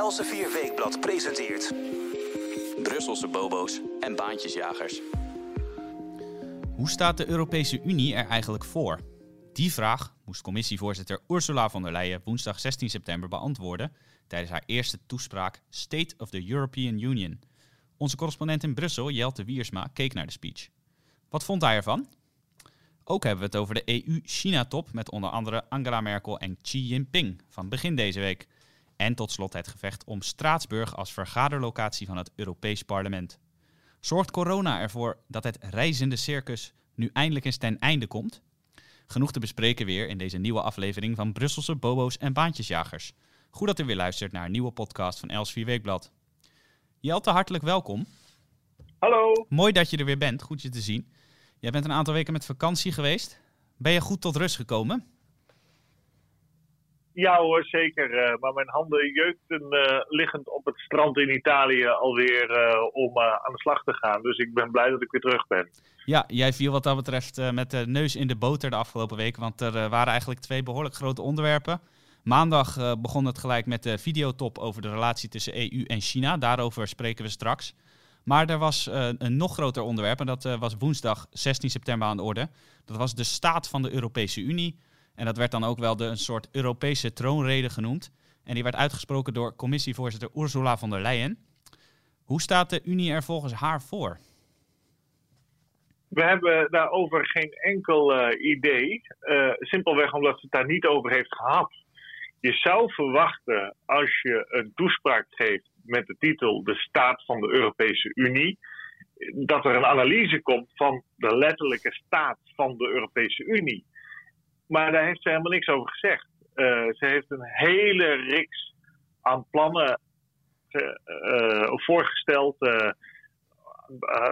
Elsevier Weekblad presenteert... Brusselse bobo's en baantjesjagers. Hoe staat de Europese Unie er eigenlijk voor? Die vraag moest commissievoorzitter Ursula von der Leyen woensdag 16 september beantwoorden tijdens haar eerste toespraak State of the European Union. Onze correspondent in Brussel, Jelte Wiersma, keek naar de speech. Wat vond hij ervan? Ook hebben we het over de EU-China-top met onder andere Angela Merkel en Xi Jinping van begin deze week. En tot slot het gevecht om Straatsburg als vergaderlocatie van het Europees Parlement. Zorgt corona ervoor dat het reizende circus nu eindelijk eens ten einde komt? Genoeg te bespreken weer in deze nieuwe aflevering van Brusselse Bobo's en Baantjesjagers. Goed dat u weer luistert naar een nieuwe podcast van Els 4 Weekblad. Jelte, hartelijk welkom. Hallo. Mooi dat je er weer bent, goed je te zien. Jij bent een aantal weken met vakantie geweest. Ben je goed tot rust gekomen? Ja hoor, zeker. Uh, maar mijn handen jeukten uh, liggend op het strand in Italië alweer uh, om aan de slag te gaan. Dus ik ben blij dat ik weer terug ben. Ja, jij viel wat dat betreft met de neus in de boter de afgelopen week. Want er waren eigenlijk twee behoorlijk grote onderwerpen. Maandag begon het gelijk met de videotop over de relatie tussen EU en China. Daarover spreken we straks. Maar er was een nog groter onderwerp en dat was woensdag 16 september aan de orde. Dat was de staat van de Europese Unie. En dat werd dan ook wel de, een soort Europese troonrede genoemd. En die werd uitgesproken door commissievoorzitter Ursula von der Leyen. Hoe staat de Unie er volgens haar voor? We hebben daarover geen enkel uh, idee. Uh, simpelweg omdat ze het daar niet over heeft gehad. Je zou verwachten als je een toespraak geeft met de titel De staat van de Europese Unie. Dat er een analyse komt van de letterlijke staat van de Europese Unie. Maar daar heeft ze helemaal niks over gezegd. Uh, ze heeft een hele reeks aan plannen uh, voorgesteld. Uh,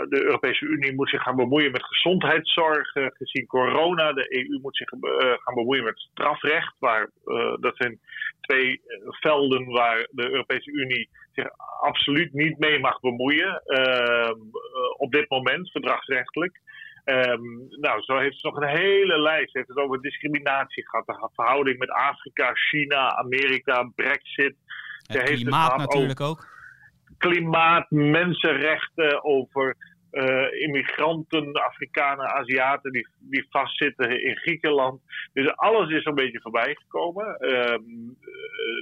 de Europese Unie moet zich gaan bemoeien met gezondheidszorg, gezien corona. De EU moet zich gaan bemoeien met strafrecht. Waar, dat zijn twee velden waar de Europese Unie zich absoluut niet mee mag bemoeien. op dit moment, verdragsrechtelijk. Um, nou, zo heeft ze nog een hele lijst. Ze heeft het over discriminatie gehad, de verhouding met Afrika, China, Amerika, Brexit. Het ze klimaat het natuurlijk ook. Klimaat, mensenrechten, over uh, immigranten, Afrikanen, Aziaten die, die vastzitten in Griekenland. Dus alles is een beetje voorbij gekomen. Um,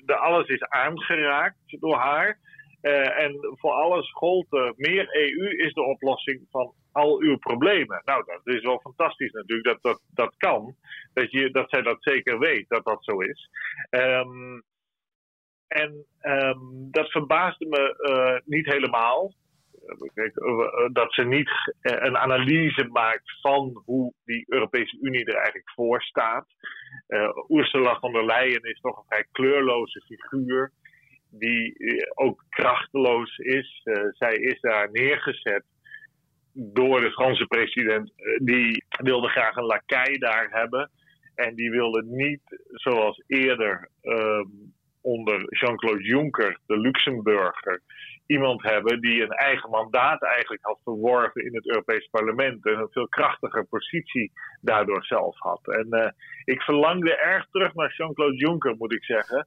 de, alles is aangeraakt door haar. Uh, en voor alles gold uh, meer EU is de oplossing van al uw problemen. Nou, dat is wel fantastisch natuurlijk dat dat, dat kan. Dat, je, dat zij dat zeker weet, dat dat zo is. Um, en um, dat verbaasde me uh, niet helemaal. Dat ze niet een analyse maakt van hoe die Europese Unie er eigenlijk voor staat. Uh, Ursula von der Leyen is toch een vrij kleurloze figuur die ook krachteloos is. Zij is daar neergezet door de Franse president. Eh, die wilde graag een lakai daar hebben. En die wilde niet, zoals eerder um, onder Jean-Claude Juncker, de Luxemburger, iemand hebben die een eigen mandaat eigenlijk had verworven in het Europees Parlement. En een veel krachtiger positie daardoor zelf had. En uh, ik verlangde erg terug naar Jean-Claude Juncker, moet ik zeggen.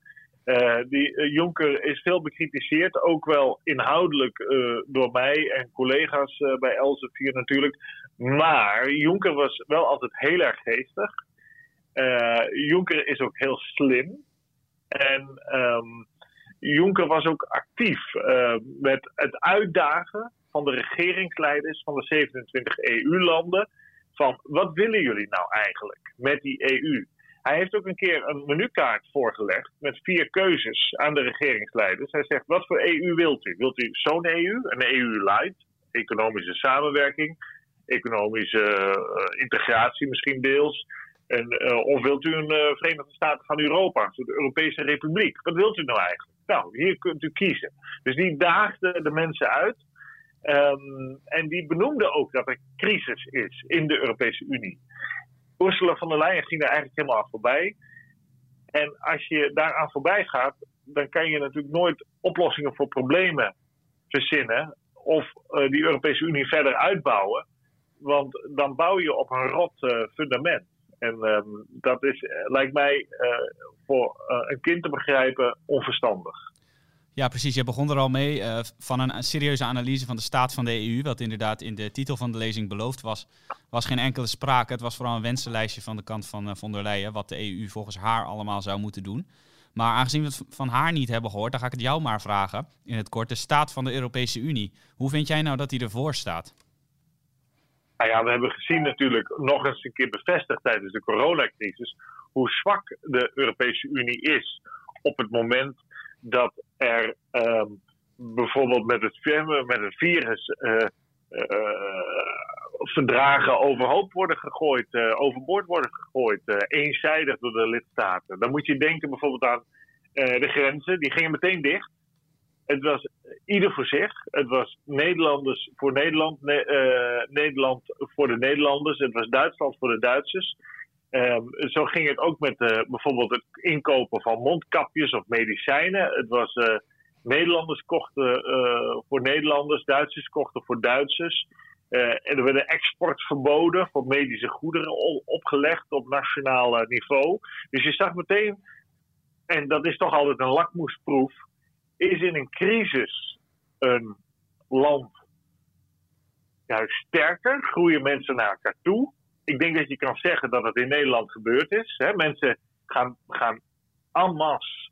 Uh, die uh, Jonker is veel bekritiseerd, ook wel inhoudelijk uh, door mij en collega's bij Elsevier natuurlijk. Maar Jonker was wel altijd heel erg geestig. Jonker is ook heel slim. En um, Jonker was ook actief met het uitdagen van de regeringsleiders van de 27 EU-landen. Van wat willen jullie nou eigenlijk met die EU? Hij heeft ook een keer een menukaart voorgelegd met vier keuzes aan de regeringsleiders. Hij zegt: Wat voor EU wilt u? Wilt u zo'n EU, een EU-light, economische samenwerking, economische uh, integratie misschien deels? En, uh, of wilt u een uh, Verenigde Staten van Europa, de Europese Republiek? Wat wilt u nou eigenlijk? Nou, hier kunt u kiezen. Dus die daagde de mensen uit. Um, en die benoemde ook dat er crisis is in de Europese Unie. Ursula von der Leyen ging daar eigenlijk helemaal voorbij. En als je daaraan voorbij gaat, dan kan je natuurlijk nooit oplossingen voor problemen verzinnen of uh, die Europese Unie verder uitbouwen. Want dan bouw je op een rot uh, fundament. En um, dat is, uh, lijkt mij voor een kind te begrijpen onverstandig. Ja, precies. Je begon er al mee uh, van een serieuze analyse van de staat van de EU, wat inderdaad in de titel van de lezing beloofd was, was geen enkele sprake. Het was vooral een wensenlijstje van de kant van uh, von der Leyen, wat de EU volgens haar allemaal zou moeten doen. Maar aangezien we het van haar niet hebben gehoord, dan ga ik het jou maar vragen. In het kort, de staat van de Europese Unie. Hoe vind jij nou dat die ervoor staat? Nou ja, we hebben gezien natuurlijk nog eens een keer bevestigd tijdens de coronacrisis hoe zwak de Europese Unie is op het moment dat er uh, bijvoorbeeld met het, met het virus uh, verdragen overhoop worden gegooid, uh, overboord worden gegooid, eenzijdig door de lidstaten. Dan moet je denken bijvoorbeeld aan de grenzen, die gingen meteen dicht. Het was ieder voor zich. Het was Nederlanders voor Nederland, ne Nederland voor de Nederlanders. Het was Duitsland voor de Duitsers. Um, zo ging het ook met uh, bijvoorbeeld het inkopen van mondkapjes of medicijnen. Het was uh, Nederlanders kochten uh, voor Nederlanders, Duitsers kochten voor Duitsers. en er werden exportverboden voor medische goederen opgelegd op nationaal niveau. Dus je zag meteen, en dat is toch altijd een lakmoesproef, is in een crisis een land juist sterker, groeien mensen naar elkaar toe ik denk dat je kan zeggen dat het in Nederland gebeurd is. Hè. Mensen gaan, gaan en masse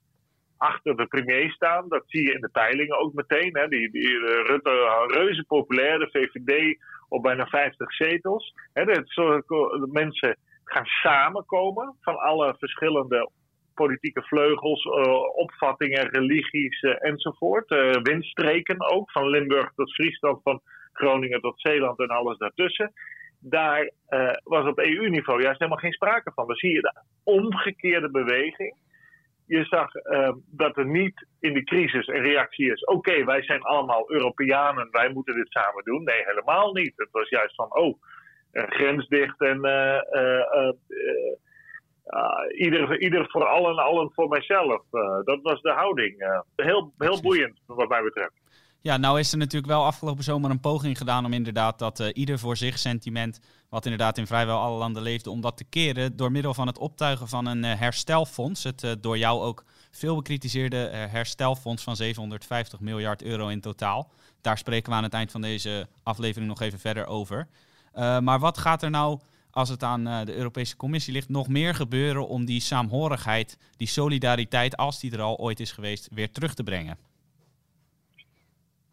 achter de premier staan. Dat zie je in de peilingen ook meteen. Hè. Die, die uh, Rutte, reuze populair, de VVD op bijna 50 zetels. Hè. De, mensen gaan samenkomen van alle verschillende politieke vleugels, uh, opvattingen, religies enzovoort. Windstreken ook, van Limburg tot Friesland, van Groningen tot Zeeland en alles daartussen daar uh, was op EU-niveau juist helemaal geen sprake van. Dan zie je de omgekeerde beweging. Je zag uh, dat er niet in de crisis een reactie is: oké, wij zijn allemaal Europeanen, wij moeten dit samen doen. Nee, helemaal niet. Het was juist van: oh, grens dicht en ieder, ieder voor allen, allen voor mijzelf. dat was de houding. heel, heel boeiend, wat mij betreft. Ja, nou is er natuurlijk wel afgelopen zomer een poging gedaan om inderdaad dat uh, ieder voor zich sentiment, wat inderdaad in vrijwel alle landen leefde, om dat te keren door middel van het optuigen van een uh, herstelfonds. Het uh, door jou ook veel bekritiseerde herstelfonds van 750 miljard euro in totaal. Daar spreken we aan het eind van deze aflevering nog even verder over. maar wat gaat er nou, als het aan de Europese Commissie ligt, nog meer gebeuren om die saamhorigheid, die solidariteit, als die er al ooit is geweest, weer terug te brengen?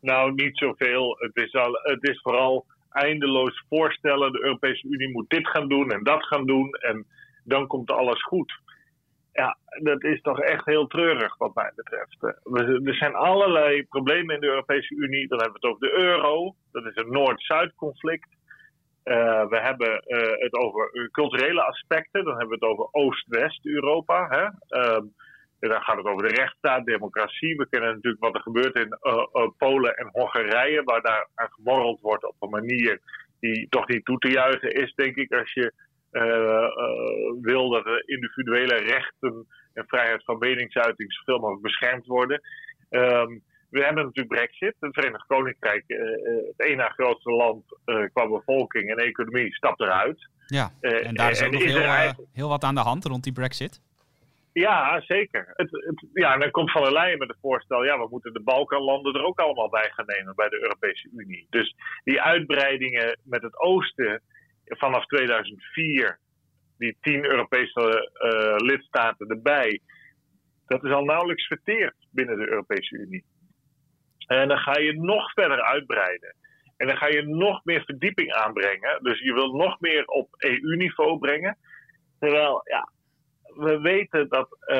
Nou, niet zoveel. Het is, al, het is vooral eindeloos voorstellen. De Europese Unie moet dit gaan doen en dat gaan doen. En dan komt alles goed. Ja, dat is toch echt heel treurig wat mij betreft. Er zijn allerlei problemen in de Europese Unie. Dan hebben we het over de euro. Dat is een Noord-Zuid conflict. Uh, we hebben uh, het over culturele aspecten. Dan hebben we het over Oost-West-Europa. Uh, en dan gaat het over de rechtsstaat, democratie. We kennen natuurlijk wat er gebeurt in uh, uh, Polen en Hongarije, waar daar aan gemorreld wordt op een manier die toch niet toe te juichen is, denk ik, als je uh, wil dat de individuele rechten en vrijheid van meningsuiting zoveel mogelijk beschermd worden. Um, we hebben natuurlijk Brexit. Het Verenigd Koninkrijk, het ene grootste land qua bevolking en economie, stapt eruit. Ja, en daar is ook nog heel, heel wat aan de hand rond die Brexit. Ja, zeker. Het, het, ja, dan komt Van der Leyen met het voorstel... ja, we moeten de Balkanlanden er ook allemaal bij gaan nemen bij de Europese Unie. Dus die uitbreidingen met het oosten vanaf 2004... die tien Europese uh, lidstaten erbij... dat is al nauwelijks verteerd binnen de Europese Unie. En dan ga je nog verder uitbreiden. En dan ga je nog meer verdieping aanbrengen. Dus je wil nog meer op EU-niveau brengen... Terwijl, ja, we weten dat uh,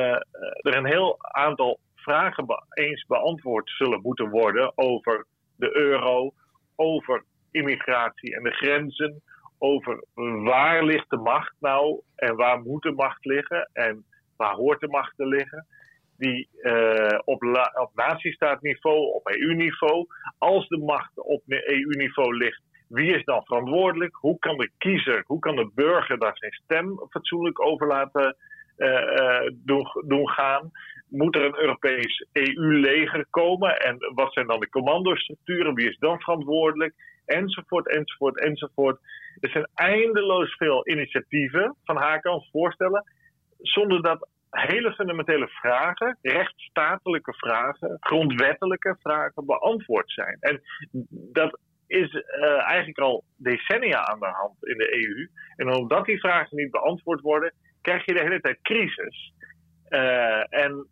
er een heel aantal vragen eens beantwoord zullen moeten worden over de euro, over immigratie en de grenzen, over waar ligt de macht nou en waar moet de macht liggen en waar hoort de macht te liggen. Die uh, op, op natiestaatniveau, op EU-niveau, als de macht op EU-niveau ligt, wie is dan verantwoordelijk? Hoe kan de kiezer, hoe kan de burger daar zijn stem fatsoenlijk over laten eh, eh, doen, doen gaan. Moet er een Europees EU-leger komen? En wat zijn dan de commandostructuren? Wie is dan verantwoordelijk? Enzovoort, enzovoort, enzovoort. Er zijn eindeloos veel initiatieven van haar kant voorstellen. Zonder dat hele fundamentele vragen, rechtsstatelijke vragen, grondwettelijke vragen beantwoord zijn. En dat is uh, eigenlijk al decennia aan de hand in de EU. En omdat die vragen niet beantwoord worden, krijg je de hele tijd crisis. Uh, en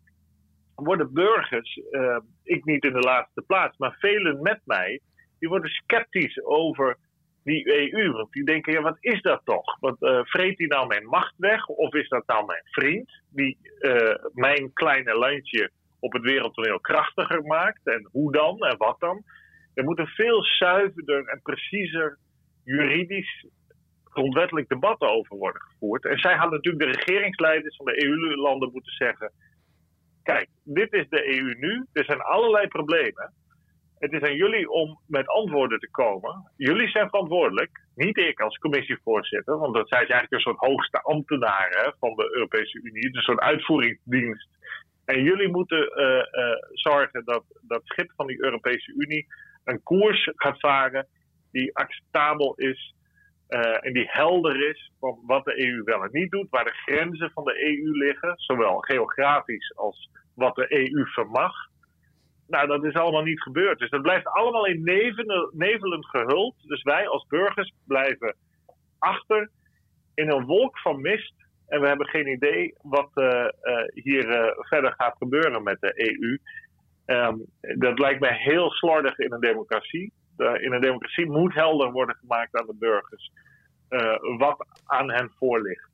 worden burgers, uh, ik niet in de laatste plaats, maar velen met mij, die worden sceptisch over die EU. Want die denken, ja, wat is dat toch? Want uh, vreet die nou mijn macht weg? Of is dat nou mijn vriend, die mijn kleine landje op het wereldtoneel krachtiger maakt? En hoe dan en wat dan? Er moet een veel zuiverder en preciezer juridisch grondwettelijk debat over worden gevoerd. En zij hadden natuurlijk de regeringsleiders van de EU-landen moeten zeggen: Kijk, dit is de EU nu. Er zijn allerlei problemen. Het is aan jullie om met antwoorden te komen. Jullie zijn verantwoordelijk, niet ik als commissievoorzitter, want dat zijn eigenlijk een soort hoogste ambtenaren van de Europese Unie, een soort uitvoeringsdienst. En jullie moeten uh, uh, zorgen dat dat schip van die Europese Unie een koers gaat varen die acceptabel is uh, en die helder is van wat de EU wel en niet doet, waar de grenzen van de EU liggen, zowel geografisch als wat de EU vermag. Nou, dat is allemaal niet gebeurd. Dus dat blijft allemaal in nevelen, nevelend gehuld. Dus wij als burgers blijven achter in een wolk van mist. En we hebben geen idee wat uh, uh, hier verder gaat gebeuren met de EU. Um, dat lijkt mij heel slordig in een democratie. In een democratie moet helder worden gemaakt aan de burgers wat aan hen voor ligt.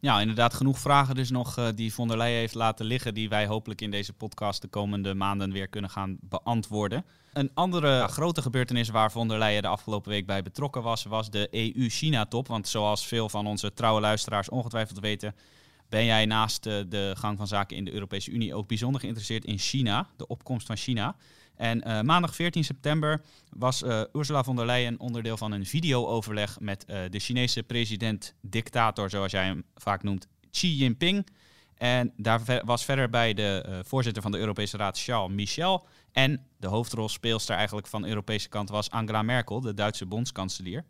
Ja, inderdaad, genoeg vragen dus nog uh, die von der Leyen heeft laten liggen, die wij hopelijk in deze podcast de komende maanden weer kunnen gaan beantwoorden. Een andere grote gebeurtenis waar von der Leyen de afgelopen week bij betrokken was, was de EU-China-top. Want zoals veel van onze trouwe luisteraars ongetwijfeld weten, ben jij naast uh, de gang van zaken in de Europese Unie ook bijzonder geïnteresseerd in China, de opkomst van China. En uh, maandag 14 september was uh, Ursula von der Leyen onderdeel van een videooverleg met uh, de Chinese president-dictator, zoals jij hem vaak noemt, Xi Jinping. En daar was verder bij de voorzitter van de Europese Raad, Charles Michel. En de hoofdrolspeelster eigenlijk van de Europese kant was Angela Merkel, de Duitse bondskanselier.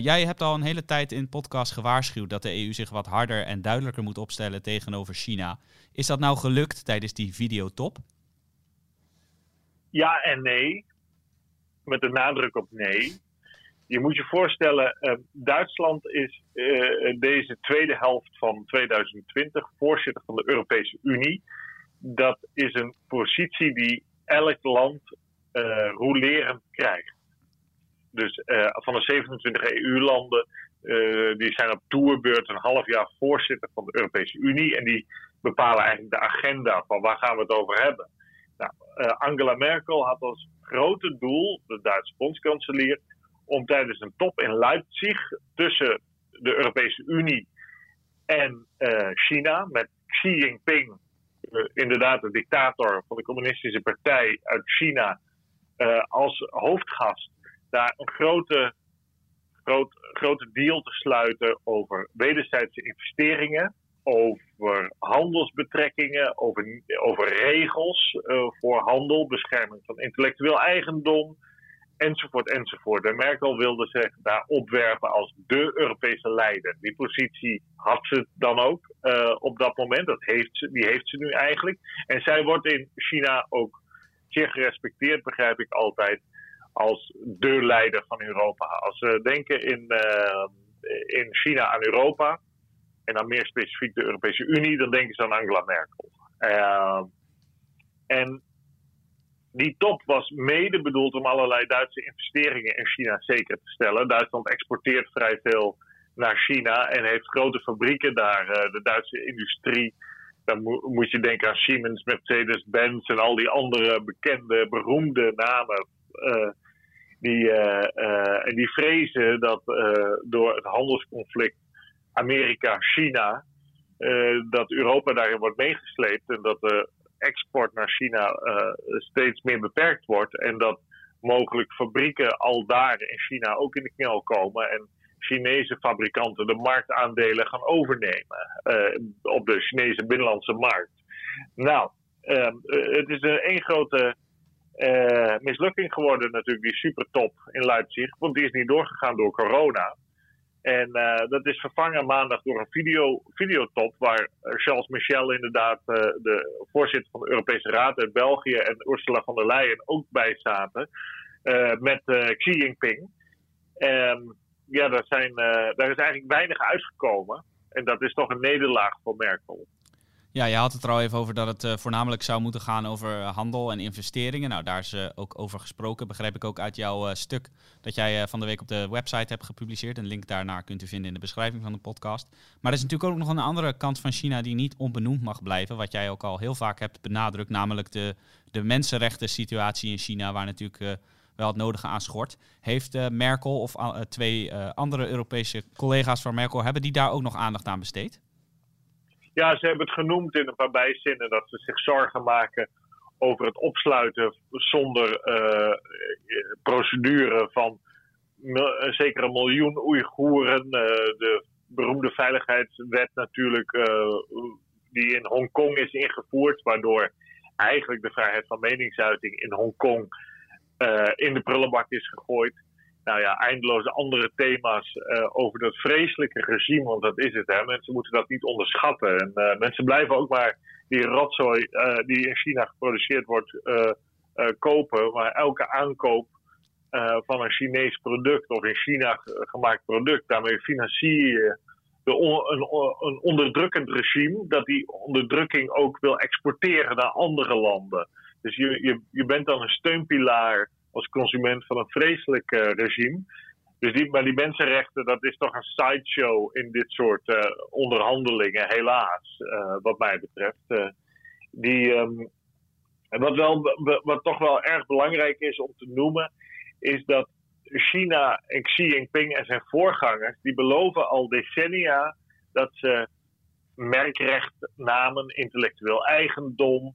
jij hebt al een hele tijd in podcast gewaarschuwd dat de EU zich wat harder en duidelijker moet opstellen tegenover China. Is dat nou gelukt tijdens die videotop? Ja en nee. Met de nadruk op nee. Je moet je voorstellen, uh, Duitsland is uh, deze tweede helft van 2020 voorzitter van de Europese Unie. Dat is een positie die elk land uh, rolerend krijgt. Dus van de 27 EU-landen, die zijn op toerbeurt een half jaar voorzitter van de Europese Unie. En die bepalen eigenlijk de agenda van waar gaan we het over hebben. Nou, uh, Angela Merkel had als grote doel, de Duitse bondskanselier, om tijdens een top in Leipzig tussen de Europese Unie en uh, China, met Xi Jinping, uh, inderdaad de dictator van de Communistische Partij uit China, als hoofdgast, daar een grote, groot, grote deal te sluiten over wederzijdse investeringen over handelsbetrekkingen, over, over regels uh, voor handel, bescherming van intellectueel eigendom, enzovoort, enzovoort. En Merkel wilde zich daar opwerpen als de Europese leider. Die positie had ze dan ook uh, op dat moment, dat heeft ze, die heeft ze nu eigenlijk. En zij wordt in China ook zeer gerespecteerd, begrijp ik altijd, als de leider van Europa. Als we denken in, uh, in China aan Europa, en dan meer specifiek de Europese Unie, dan denken ze aan Angela Merkel. Uh, en die top was mede bedoeld om allerlei Duitse investeringen in China zeker te stellen. Duitsland exporteert vrij veel naar China en heeft grote fabrieken daar. Uh, de Duitse industrie, dan mo moet je denken aan Siemens, Mercedes-Benz en al die andere bekende, beroemde namen. Uh, die, en die vrezen dat door het handelsconflict Amerika, China, uh, dat Europa daarin wordt meegesleept en dat de export naar China uh, steeds meer beperkt wordt en dat mogelijk fabrieken al daar in China ook in de knel komen en Chinese fabrikanten de marktaandelen gaan overnemen uh, op de Chinese binnenlandse markt. Nou, het is een één grote mislukking geworden natuurlijk, die supertop in Leipzig, want die is niet doorgegaan door corona. En dat is vervangen maandag door een video, videotop waar Charles Michel inderdaad de voorzitter van de Europese Raad uit België en Ursula von der Leyen ook bij zaten met Xi Jinping. Um, ja, zijn, daar is eigenlijk weinig uitgekomen. En dat is toch een nederlaag voor Merkel. Ja, je had het er al even over dat het uh, voornamelijk zou moeten gaan over handel en investeringen. Nou, daar is uh, ook over gesproken. Begreep ik ook uit jouw stuk dat jij van de week op de website hebt gepubliceerd. Een link daarnaar kunt u vinden in de beschrijving van de podcast. Maar er is natuurlijk ook nog een andere kant van China die niet onbenoemd mag blijven. Wat jij ook al heel vaak hebt benadrukt, namelijk de, de mensenrechten situatie in China, waar natuurlijk wel het nodige aan schort. Heeft Merkel of twee andere Europese collega's van Merkel, hebben die daar ook nog aandacht aan besteed? Ja, ze hebben het genoemd in een paar bijzinnen dat ze zich zorgen maken over het opsluiten zonder uh, procedure van een miljoen Oeigoeren. Uh, de beroemde veiligheidswet natuurlijk, die in Hongkong is ingevoerd, waardoor eigenlijk de vrijheid van meningsuiting in Hongkong in de prullenbak is gegooid nou ja, eindeloze andere thema's uh, over dat vreselijke regime, want dat is het. Hè. Mensen moeten dat niet onderschatten. En uh, mensen blijven ook maar die rotzooi uh, die in China geproduceerd wordt kopen. Maar elke aankoop van een Chinees product of in China gemaakt product, daarmee financier je een, een onderdrukkend regime dat die onderdrukking ook wil exporteren naar andere landen. Dus je, je, je bent dan een steunpilaar als consument van een vreselijk uh, regime. Dus die, maar die mensenrechten, dat is toch een sideshow in dit soort uh, onderhandelingen, helaas, uh, wat mij betreft. die, um, wat, wel, wat toch wel erg belangrijk is om te noemen, is dat China en Xi Jinping en zijn voorgangers, die beloven al decennia dat ze merkrecht namen, intellectueel eigendom,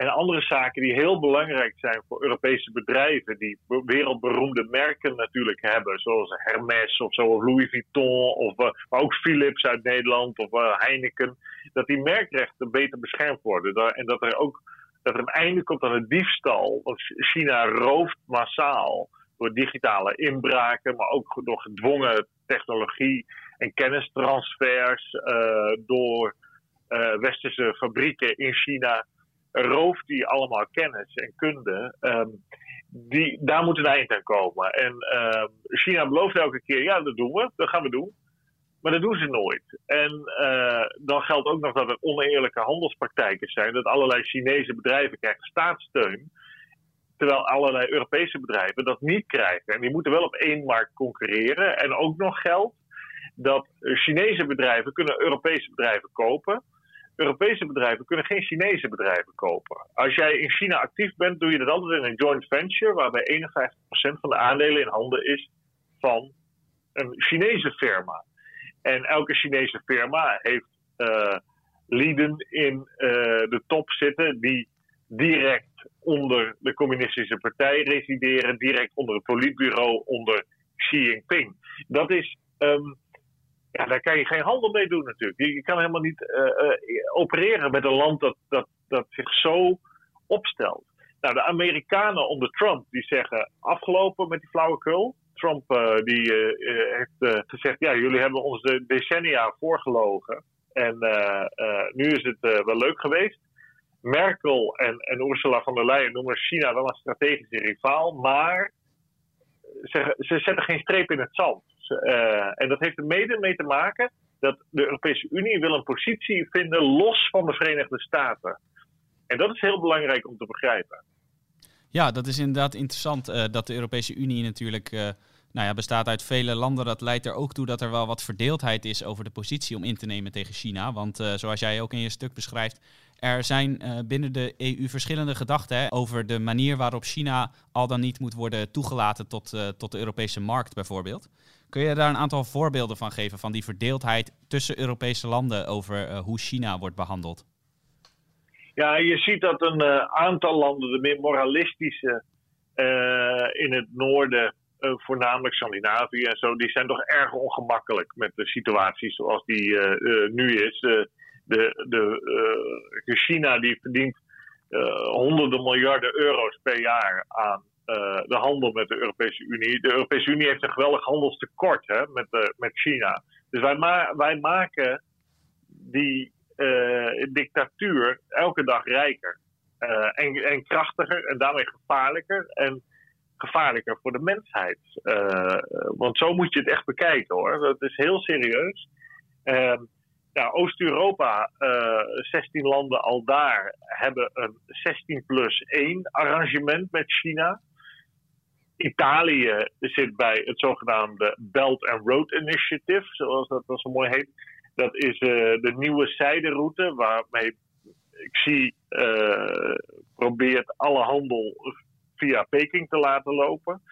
en andere zaken die heel belangrijk zijn voor Europese bedrijven, die wereldberoemde merken natuurlijk hebben, zoals Hermes of zo, Louis Vuitton, of, uh, maar ook Philips uit Nederland of uh, Heineken, dat die merkrechten beter beschermd worden. En dat er ook dat er een einde komt aan de diefstal, want China rooft massaal door digitale inbraken, maar ook door gedwongen technologie en kennistransfers, uh, door westerse fabrieken in China rooft die allemaal kennis en kunde. Um, die, daar moet een eind aan komen. En uh, China belooft elke keer, ja, dat doen we, dat gaan we doen. Maar dat doen ze nooit. En uh, dan geldt ook nog dat er oneerlijke handelspraktijken zijn. Dat allerlei Chinese bedrijven krijgen staatssteun. Terwijl allerlei Europese bedrijven dat niet krijgen. En die moeten wel op één markt concurreren. En ook nog geldt dat Chinese bedrijven kunnen Europese bedrijven kopen. Europese bedrijven kunnen geen Chinese bedrijven kopen. Als jij in China actief bent, doe je dat altijd in een joint venture, waarbij 51% van de aandelen in handen is van een Chinese firma. En elke Chinese firma heeft uh, lieden in uh, de top zitten die direct onder de communistische partij resideren, direct onder het politbureau onder Xi Jinping. Dat is um, ja, daar kan je geen handel mee doen natuurlijk. Je, kan helemaal niet uh, uh, opereren met een land dat, dat, dat zich zo opstelt. Nou, de Amerikanen onder Trump die zeggen afgelopen met die flauwekul. Trump uh, die heeft gezegd, ja, jullie hebben ons de decennia voorgelogen. En nu is het wel leuk geweest. Merkel en, en Ursula von der Leyen noemen China wel een strategische rivaal, maar ze, ze zetten geen streep in het zand. Uh, en dat heeft er mede mee te maken dat de Europese Unie wil een positie vinden los van de Verenigde Staten. En dat is heel belangrijk om te begrijpen. Ja, dat is inderdaad interessant uh, dat de Europese Unie natuurlijk uh, nou ja, bestaat uit vele landen. Dat leidt er ook toe dat er wel wat verdeeldheid is over de positie om in te nemen tegen China. Want zoals jij ook in je stuk beschrijft, er zijn binnen de EU verschillende gedachten over de manier waarop China al dan niet moet worden toegelaten tot, tot de Europese markt bijvoorbeeld. Kun je daar een aantal voorbeelden van geven van die verdeeldheid tussen Europese landen over uh, hoe China wordt behandeld? Ja, je ziet dat een aantal landen, de meer moralistische in het noorden, voornamelijk Scandinavië en zo, die zijn toch erg ongemakkelijk met de situatie zoals die nu is de, de, China die verdient honderden miljarden euro's per jaar aan de handel met de Europese Unie. De Europese Unie heeft een geweldig handelstekort hè, met, met China. Dus wij, ma wij maken die dictatuur elke dag rijker. en, en krachtiger en daarmee gevaarlijker. En gevaarlijker voor de mensheid. want zo moet je het echt bekijken hoor. Dat is heel serieus. Uh, Oost-Europa, uh, eh, 16 landen al daar, hebben een 16 plus 1 arrangement met China. Italië zit bij het zogenaamde Belt and Road Initiative, zoals dat zo mooi heet. Dat is uh, de nieuwe zijderoute waarmee zie uh, probeert alle handel via Peking te laten lopen.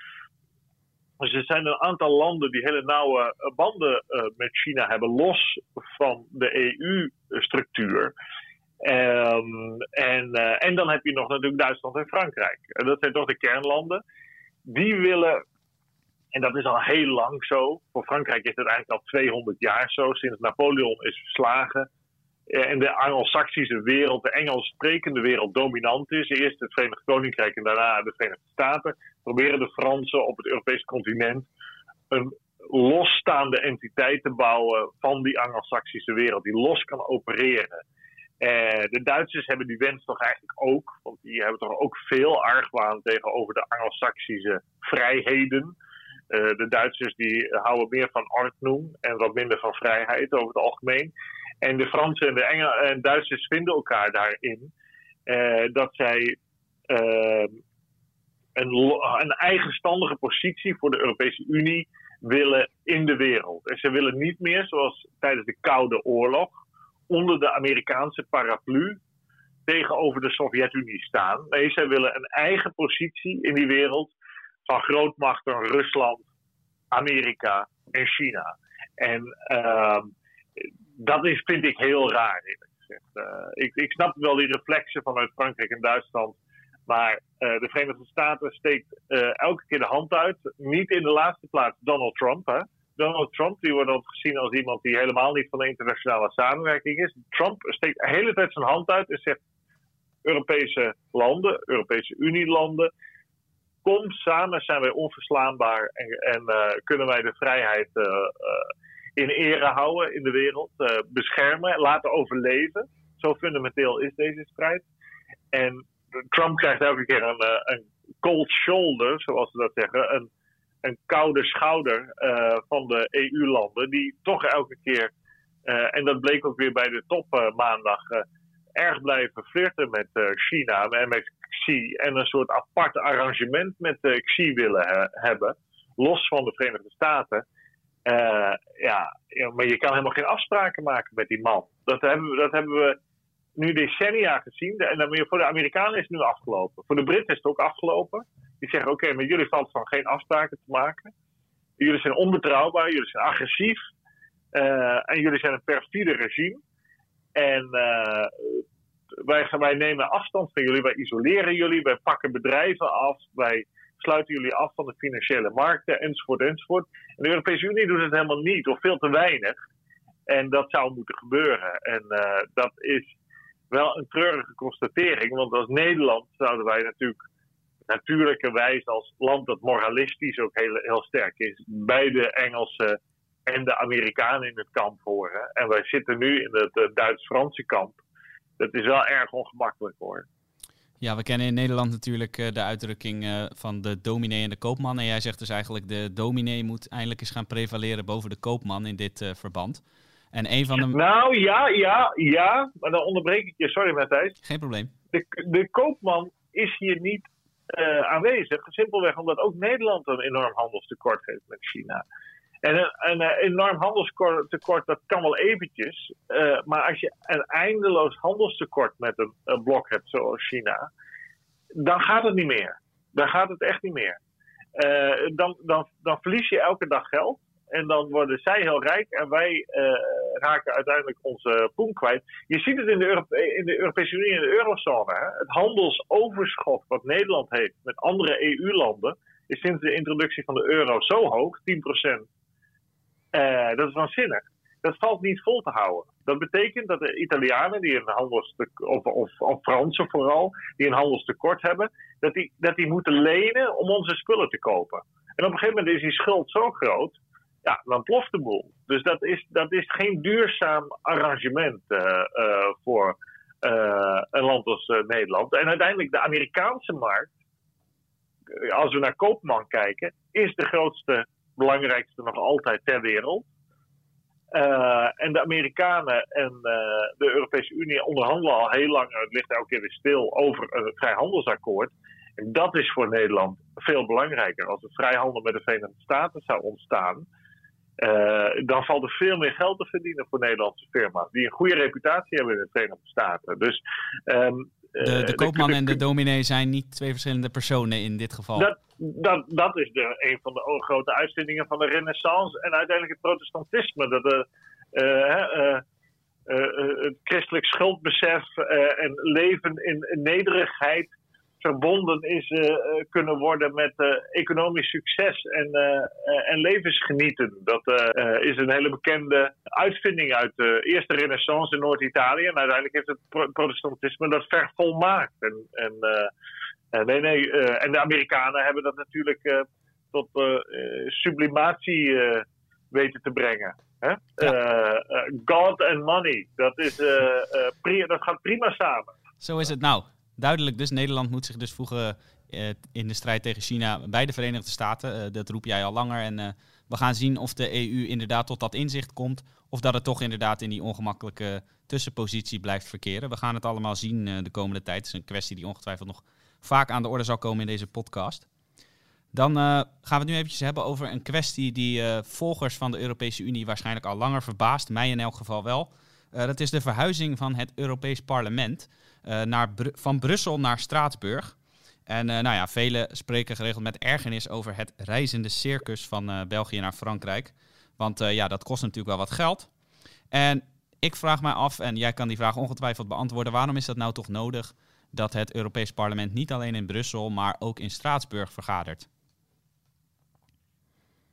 Dus er zijn een aantal landen die hele nauwe eh, banden met China hebben, los van de EU-structuur. Um, en, en dan heb je nog natuurlijk Duitsland en Frankrijk. En dat zijn toch de kernlanden. Die willen, en dat is al heel lang zo. Voor Frankrijk is het eigenlijk al 200 jaar zo, sinds Napoleon is verslagen. In de Anglo-Saxische wereld, de Engels sprekende wereld, dominant is. Eerst het Verenigd Koninkrijk en daarna de Verenigde Staten proberen de Fransen op het Europese continent een losstaande entiteit te bouwen van die Anglo-Saxische wereld, die los kan opereren. Eh, de Duitsers hebben die wens toch eigenlijk ook, want die hebben toch ook veel argwaan tegenover de Anglo-Saxische vrijheden. Uh, de Duitsers die houden meer van ordnung en wat minder van vrijheid over het algemeen. En de Fransen en de Engel en Duitsers vinden elkaar daarin uh, dat zij een, een eigenstandige positie voor de Europese Unie willen in de wereld. En ze willen niet meer, zoals tijdens de Koude Oorlog, onder de Amerikaanse paraplu tegenover de Sovjet-Unie staan. Nee, zij willen een eigen positie in die wereld van grootmachten Rusland, Amerika en China. En uh, dat is, vind ik heel raar. Uh, ik, ik snap wel die reflexen vanuit Frankrijk en Duitsland maar uh, de Verenigde Staten steekt uh, elke keer de hand uit. Niet in de laatste plaats Donald Trump. Hè. Donald Trump die wordt altijd gezien als iemand die helemaal niet van de internationale samenwerking is. Trump steekt de hele tijd zijn hand uit en zegt: Europese landen, Europese Unielanden, kom samen, zijn wij onverslaanbaar en, en uh, kunnen wij de vrijheid in ere houden in de wereld, beschermen, laten overleven. Zo fundamenteel is deze strijd. En Trump krijgt elke keer een, uh, een cold shoulder, zoals ze dat zeggen. Een, een koude schouder uh, van de EU-landen, die toch elke keer, uh, en dat bleek ook weer bij de top maandag, erg blijven flirten met China en met Xi. En een soort apart arrangement met Xi willen hebben, los van de Verenigde Staten. ja, maar je kan helemaal geen afspraken maken met die man. Dat hebben we, dat hebben we nu decennia gezien. En voor de Amerikanen is het nu afgelopen. Voor de Britten is het ook afgelopen. Die zeggen: Oké, met jullie valt van geen afspraken te maken. Jullie zijn onbetrouwbaar, jullie zijn agressief. Uh, en jullie zijn een perfide regime. En uh, wij, wij nemen afstand van jullie, wij isoleren jullie, wij pakken bedrijven af, wij sluiten jullie af van de financiële markten, enzovoort, enzovoort. En de Europese Unie doet het helemaal niet, of veel te weinig. En dat zou moeten gebeuren. En uh, dat is wel een treurige constatering. Want als Nederland zouden wij natuurlijk natuurlijkerwijs als land dat moralistisch ook heel, heel sterk is, bij de Engelsen en de Amerikanen in het kamp horen. En wij zitten nu in het, het Duits-Franse kamp. Dat is wel erg ongemakkelijk hoor. Ja, we kennen in Nederland natuurlijk eh, de uitdrukking eh, van de dominee en de koopman. En jij zegt dus eigenlijk de dominee moet eindelijk eens gaan prevaleren boven de koopman in dit verband. En een van de... Nou ja, ja, ja, maar dan onderbreek ik je. Sorry Matthijs. Geen probleem. De, de koopman is hier niet uh, aanwezig. Simpelweg omdat ook Nederland een enorm handelstekort heeft met China. En een, een, een enorm handelstekort, dat kan wel eventjes. Uh, maar als je een eindeloos handelstekort met een, een, blok hebt zoals China, dan gaat het niet meer. Dan gaat het echt niet meer. Uh, dan, dan, dan verlies je elke dag geld. En dan worden zij heel rijk en wij uh, raken uiteindelijk onze poen kwijt. Je ziet het in de, in de Europese Unie en de eurozone. Hè? Het handelsoverschot wat Nederland heeft met andere EU-landen is sinds de introductie van de euro zo hoog, 10%. Uh, eh, dat is waanzinnig. Dat valt niet vol te houden. Dat betekent dat de Italianen, die een handelstekort, of, of, of Fransen vooral, die een handelstekort hebben, dat die, dat die moeten lenen om onze spullen te kopen. En op een gegeven moment is die schuld zo groot, ja, dan ploft de boel. Dus dat is, dat is geen duurzaam arrangement uh, uh, voor uh, een land als Nederland. En uiteindelijk de Amerikaanse markt, als we naar Koopman kijken, is de grootste, belangrijkste nog altijd ter wereld. En de Amerikanen en de Europese Unie onderhandelen al heel lang, het ligt elke keer weer stil, over een vrijhandelsakkoord. En dat is voor Nederland veel belangrijker. Als er vrijhandel met de Verenigde Staten zou ontstaan, uh, dan valt er veel meer geld te verdienen voor Nederlandse firma's, die een goede reputatie hebben in de Verenigde Staten. Dus um, de, de koopman en de dominee zijn niet twee verschillende personen in dit geval. Dat, dat, dat is de, een van de grote uitvindingen van de renaissance en uiteindelijk het protestantisme. Dat de, uh, uh, uh, het christelijk schuldbesef en leven in, nederigheid verbonden is kunnen worden met economisch succes en, en levensgenieten. Dat is een hele bekende uitvinding uit de eerste renaissance in Noord-Italië. En uiteindelijk heeft het protestantisme dat vervolmaakt. En, en nee, nee. En de Amerikanen hebben dat natuurlijk tot sublimatie weten te brengen. Hè? Ja. God and money, dat, is, dat gaat prima samen. Zo is het nou. Duidelijk dus, Nederland moet zich dus voegen in de strijd tegen China bij de Verenigde Staten. dat roep jij al langer. En we gaan zien of de EU inderdaad tot dat inzicht komt. Of dat het toch inderdaad in die ongemakkelijke tussenpositie blijft verkeren. We gaan het allemaal zien de komende tijd. Het is een kwestie die ongetwijfeld nog vaak aan de orde zal komen in deze podcast. Dan gaan we het nu eventjes hebben over een kwestie die volgers van de Europese Unie waarschijnlijk al langer verbaast. Mij in elk geval wel. Dat is de verhuizing van het Europees Parlement naar Br van Brussel naar Straatsburg. En nou ja, velen spreken geregeld met ergernis over het reizende circus van België naar Frankrijk. Want ja, dat kost natuurlijk wel wat geld. En ik vraag mij af, en jij kan die vraag ongetwijfeld beantwoorden, waarom is dat nou toch nodig dat het Europees Parlement niet alleen in Brussel, maar ook in Straatsburg vergadert?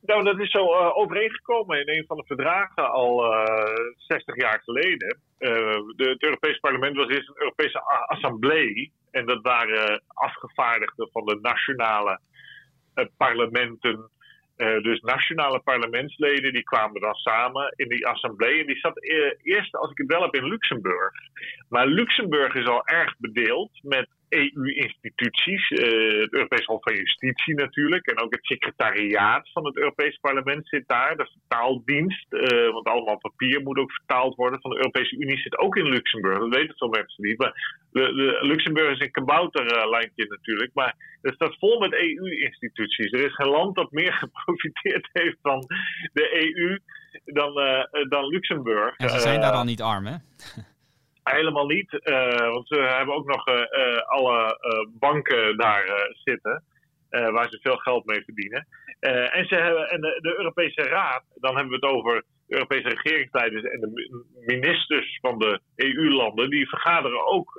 Nou, dat is zo uh, overeengekomen in een van de verdragen al uh, eh, 60 jaar geleden. Uh, de, het Europees Parlement was eerst een Europese assemblee. En dat waren afgevaardigden van de nationale parlementen dus nationale parlementsleden die kwamen dan samen in die assemblee. En die zat eerst, als ik het wel heb, in Luxemburg. Maar Luxemburg is al erg bedeeld met EU-instituties. Uh, het Europees Hof van Justitie natuurlijk. En ook het secretariaat van het Europees Parlement zit daar. De vertaaldienst. Uh, want allemaal papier moet ook vertaald worden. Van de Europese Unie zit ook in Luxemburg. Dat weten veel mensen niet. Maar de, de Luxemburg is een kabouterlandje natuurlijk. Maar het staat vol met EU-instituties. Er is geen land dat meer geprofiteerd heeft van de EU dan, uh, dan Luxemburg. En ze zijn daar al niet arm, hè? Helemaal niet, uh, want ze hebben ook nog uh, alle banken daar zitten, waar ze veel geld mee verdienen. en ze hebben, en de, Europese Raad, dan hebben we het over de Europese regeringsleiders en de ministers van de EU-landen, die vergaderen ook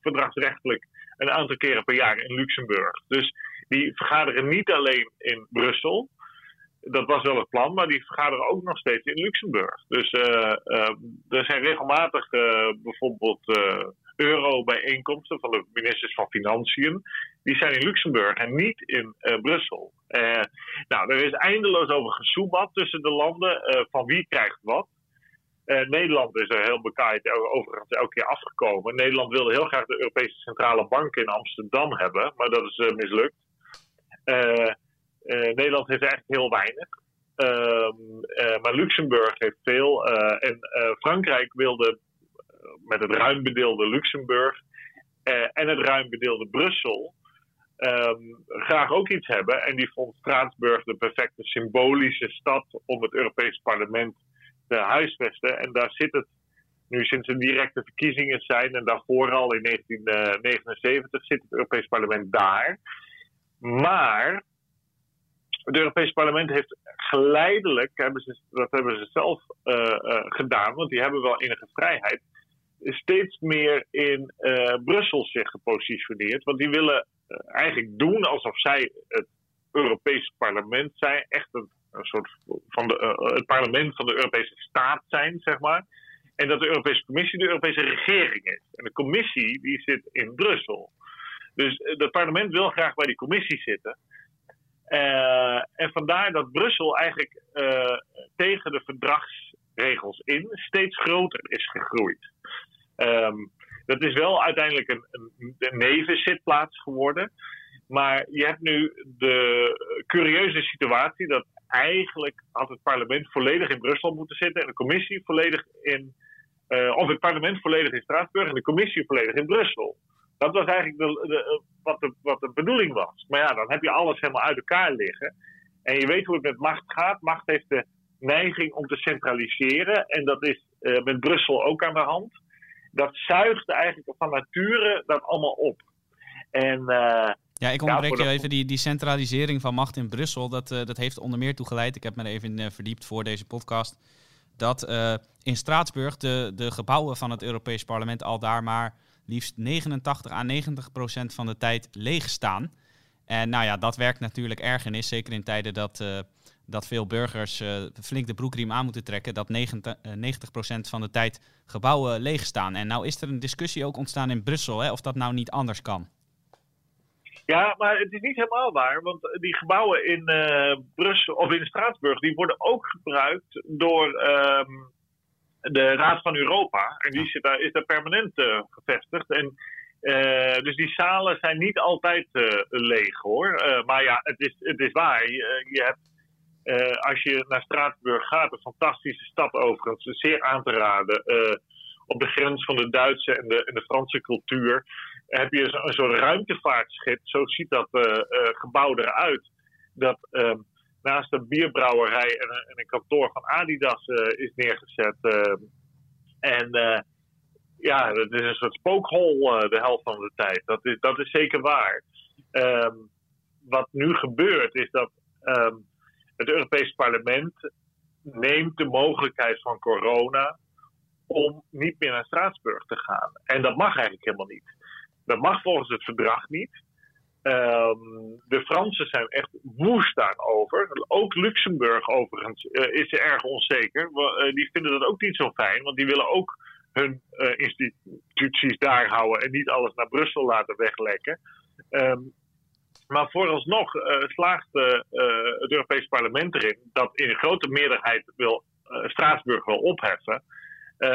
verdragsrechtelijk een aantal keren per jaar in Luxemburg. Dus die vergaderen niet alleen in Brussel, dat was wel het plan, maar die vergaderen ook nog steeds in Luxemburg. Dus uh, uh, er zijn regelmatig uh, bijvoorbeeld euro-bijeenkomsten van de ministers van Financiën. Die zijn in Luxemburg en niet in Brussel. nou, er is eindeloos over gesoebat tussen de landen van wie krijgt wat. Nederland is er heel bekaaid overigens elke keer afgekomen. Nederland wilde heel graag de Europese Centrale Bank in Amsterdam hebben, maar dat is mislukt. Uh, Nederland heeft eigenlijk heel weinig. Uh, uh, maar Luxemburg heeft veel. Eh, en Frankrijk wilde met het ruim bedeelde Luxemburg en het ruim bedeelde Brussel um, graag ook iets hebben. En die vond Straatsburg de perfecte symbolische stad om het Europees Parlement te huisvesten. En daar zit het nu sinds er directe verkiezingen zijn en daarvoor al in 1979 zit het Europees Parlement daar. Maar het Europees Parlement heeft geleidelijk, hebben ze, dat hebben ze zelf uh, uh, gedaan, want die hebben wel enige vrijheid, steeds meer in uh, Brussel zich gepositioneerd. Want die willen eigenlijk doen alsof zij het Europees Parlement zijn, echt een, een soort van de, het parlement van de Europese staat zijn, zeg maar. En dat de Europese Commissie de Europese regering is. En de Commissie die zit in Brussel. Dus het parlement wil graag bij die Commissie zitten. En vandaar dat Brussel eigenlijk tegen de verdragsregels in steeds groter is gegroeid. Um, dat is wel uiteindelijk een, een, nevenzitplaats geworden. Maar je hebt nu de curieuze situatie dat eigenlijk had het parlement volledig in Brussel moeten zitten en de commissie volledig in. Uh, of het parlement volledig in Straatsburg en de commissie volledig in Brussel. Dat was eigenlijk de, de, wat, de, wat de bedoeling was. Maar ja, dan heb je alles helemaal uit elkaar liggen. En je weet hoe het met macht gaat. Macht heeft de neiging om te centraliseren. En dat is uh, met Brussel ook aan de hand dat zuigt eigenlijk van nature dat allemaal op. En, uh, ja, ik onderbreek je even. Die, die centralisering van macht in Brussel, dat, uh, dat heeft onder meer toegeleid. Ik heb me er even in verdiept voor deze podcast. Dat in Straatsburg de, de gebouwen van het Europees Parlement al daar maar liefst 89 à 90 procent van de tijd leeg staan. En nou ja, dat werkt natuurlijk ergernis, zeker in tijden dat dat veel burgers uh, flink de broekriem aan moeten trekken, dat 90%, uh, van de tijd gebouwen leeg staan. En nou is er een discussie ook ontstaan in Brussel, hè, of dat nou niet anders kan. Ja, maar het is niet helemaal waar, want die gebouwen in Brussel of in Straatsburg, die worden ook gebruikt door uh, de Raad van Europa. En die zit daar, is daar permanent gevestigd. En uh, dus die zalen zijn niet altijd uh, leeg hoor. Uh, maar ja, het is, het is waar. Je, je hebt als je naar Straatsburg gaat, een fantastische stad overigens, zeer aan te raden. Op de grens van de Duitse en de, en de Franse cultuur heb je een, een soort ruimtevaartschip. Zo ziet dat gebouw eruit. Dat ehm, naast een bierbrouwerij en een, en een, kantoor van Adidas is neergezet. Ehm, en ja, het is een soort spookhol de helft van de tijd. Dat is, dat is zeker waar. Um, wat nu gebeurt is dat het Europees Parlement neemt de mogelijkheid van corona om niet meer naar Straatsburg te gaan. En dat mag eigenlijk helemaal niet. Dat mag volgens het verdrag niet. Um, de Fransen zijn echt woest daarover. Ook Luxemburg overigens uh, is erg onzeker. Uh, die vinden dat ook niet zo fijn, want die willen ook hun uh, instituties daar houden en niet alles naar Brussel laten weglekken. Um, maar vooralsnog slaagt het Europees Parlement erin dat in een grote meerderheid wil Straatsburg wil opheffen.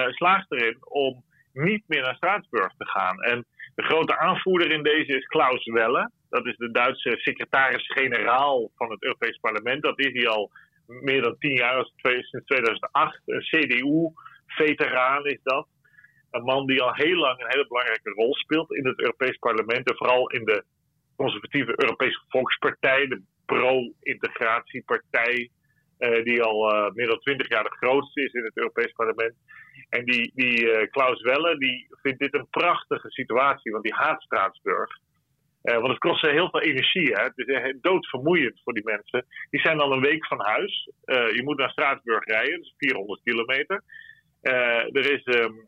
slaagt erin om niet meer naar Straatsburg te gaan. En de grote aanvoerder in deze is Klaus Welle. Dat is de Duitse secretaris-generaal van het Europees Parlement. Dat is hij al meer dan tien jaar, sinds 2008. Een CDU-veteraan is dat. Een man die al heel lang een hele belangrijke rol speelt in het Europees Parlement. En vooral in de conservatieve Europese Volkspartij, de pro-integratiepartij, uh, die al uh, meer dan twintig jaar de grootste is in het Europees Parlement. En die, die uh, Klaus Welle, die vindt dit een prachtige situatie, want die haat Straatsburg. Want het kost heel veel energie. Hè? Het is doodvermoeiend voor die mensen. Die zijn dan een week van huis. je moet naar Straatsburg rijden, dat is 400 kilometer. er is um,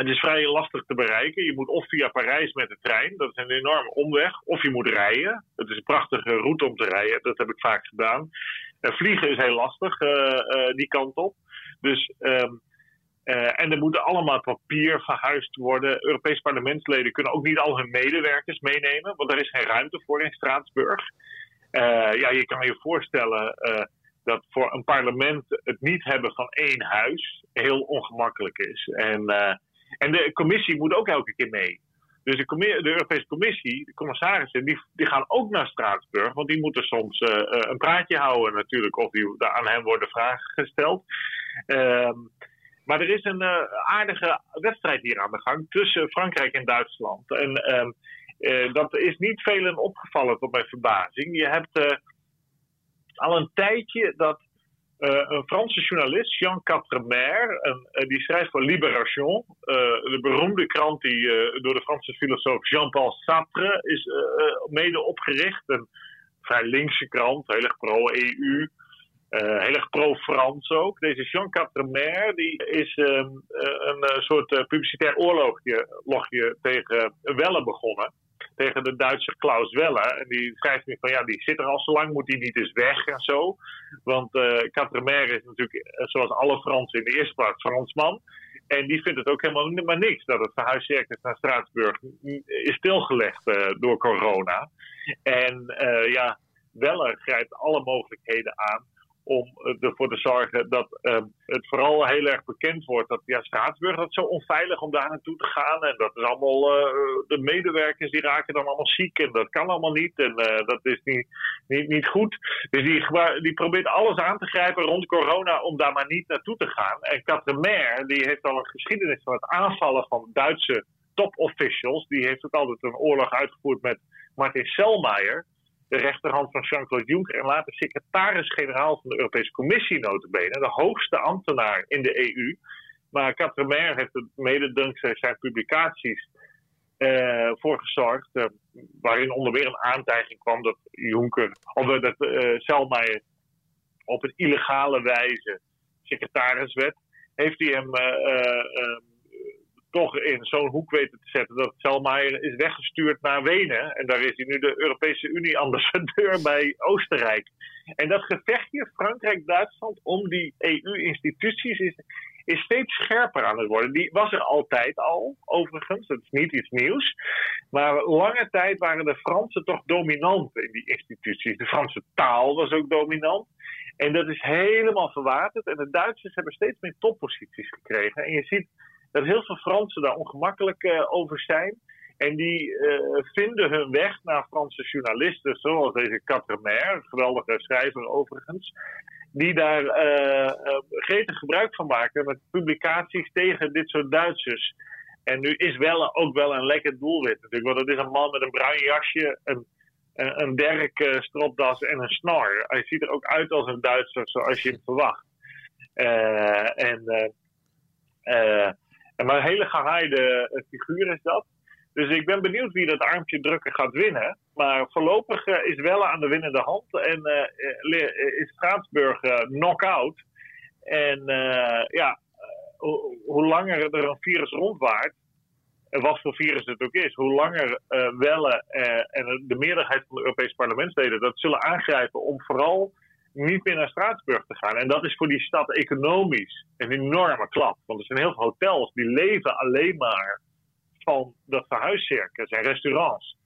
het is vrij lastig te bereiken. Je moet of via Parijs met de trein, dat is een enorme omweg, of je moet rijden. Het is een prachtige route om te rijden, dat heb ik vaak gedaan. Vliegen is heel lastig die kant op. Dus, um, en er moeten allemaal papier verhuisd worden. Europese parlementsleden kunnen ook niet al hun medewerkers meenemen, want er is geen ruimte voor in Straatsburg. ja, je kan je voorstellen dat voor een parlement het niet hebben van één huis heel ongemakkelijk is. En en de commissie moet ook elke keer mee. Dus de, Europese Commissie, de commissarissen, die, die, gaan ook naar Straatsburg. Want die moeten soms een praatje houden natuurlijk. Of die, aan hen worden vragen gesteld. Uh, maar er is een uh, aardige wedstrijd hier aan de gang tussen Frankrijk en Duitsland. En ehm, dat is niet velen opgevallen tot mijn verbazing. Je hebt al een tijdje dat een Franse journalist, Jean Quatremer, die schrijft voor Libération, de beroemde krant die door de Franse filosoof Jean-Paul Sartre is mede opgericht. Een vrij linkse krant, heel erg pro-EU, heel erg pro-Frans ook. Deze Jean Quatremer die is ehm, een soort publicitair oorlogje tegen Welle begonnen tegen de Duitse Klaus Welle. En die schrijft nu van ja, die zit er al zo lang, moet die niet eens weg en zo. Want uh, is natuurlijk, eh, zoals alle Fransen in de eerste plaats, Fransman. En die vindt het ook helemaal maar niks dat het verhuiscircus naar Straatsburg is stilgelegd door corona. En ja, Weller grijpt alle mogelijkheden aan om ervoor te zorgen dat ehm, het vooral heel erg bekend wordt dat ja, Straatsburg dat is zo onveilig om daar naartoe te gaan. En dat is allemaal, uh, de medewerkers die raken dan allemaal ziek en dat kan allemaal niet. En uh, dat is niet, niet, niet goed. Dus die, die probeert alles aan te grijpen rond corona om daar maar niet naartoe te gaan. En Katremer, die heeft al een geschiedenis van het aanvallen van Duitse top officials. Die heeft ook altijd een oorlog uitgevoerd met Martin Selmayr de rechterhand van Jean-Claude Juncker en later secretaris-generaal van de Europese Commissie notabene, de hoogste ambtenaar in de EU. Maar Quatremer heeft er mede dankzij zijn publicaties uh, voor gezorgd, uh, waarin onder meer een aantijging kwam dat Juncker, of dat uh, Selmayr op een illegale wijze secretaris werd, heeft hij hem toch in zo'n hoek weten te zetten dat Selmayr is weggestuurd naar Wenen. En daar is hij nu de Europese Unie-ambassadeur bij Oostenrijk. En dat gevechtje Frankrijk-Duitsland om die EU-instituties is, is steeds scherper aan het worden. Die was er altijd al, overigens. Dat is niet iets nieuws. Maar lange tijd waren de Fransen toch dominant in die instituties. De Franse taal was ook dominant. En dat is helemaal verwaterd. En de Duitsers hebben steeds meer topposities gekregen. En je ziet dat heel veel Fransen daar ongemakkelijk uh, over zijn. En die uh, vinden hun weg naar Franse journalisten, zoals deze Quatremer, een geweldige schrijver overigens, die daar uh, gebruik van maken met publicaties tegen dit soort Duitsers. En nu is wel ook wel een lekker doelwit natuurlijk, want het is een man met een bruin jasje, een, een, een derk stropdas en een snor. Hij ziet er ook uit als een Duitser zoals je hem verwacht. en maar een hele gehaaide eh, figuur is dat. Dus ik ben benieuwd wie dat armpje drukken gaat winnen. Maar voorlopig uh, is Welle aan de winnende hand. En uh, is Straatsburg knock-out. En ja, hoe langer er een virus rondwaart. En wat voor virus het ook is. Hoe langer Welle en de meerderheid van de Europese parlementsleden dat zullen aangrijpen om vooral niet meer naar Straatsburg te gaan. En dat is voor die stad economisch een enorme klap. Want er zijn heel veel hotels die leven alleen maar van dat verhuiscircus en restaurants.